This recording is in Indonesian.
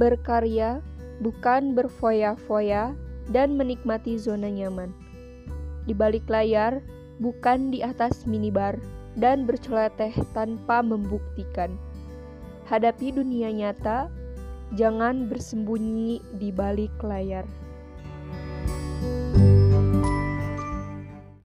berkarya, bukan berfoya-foya, dan menikmati zona nyaman. Di balik layar, bukan di atas minibar, dan berceloteh tanpa membuktikan. Hadapi dunia nyata, jangan bersembunyi di balik layar.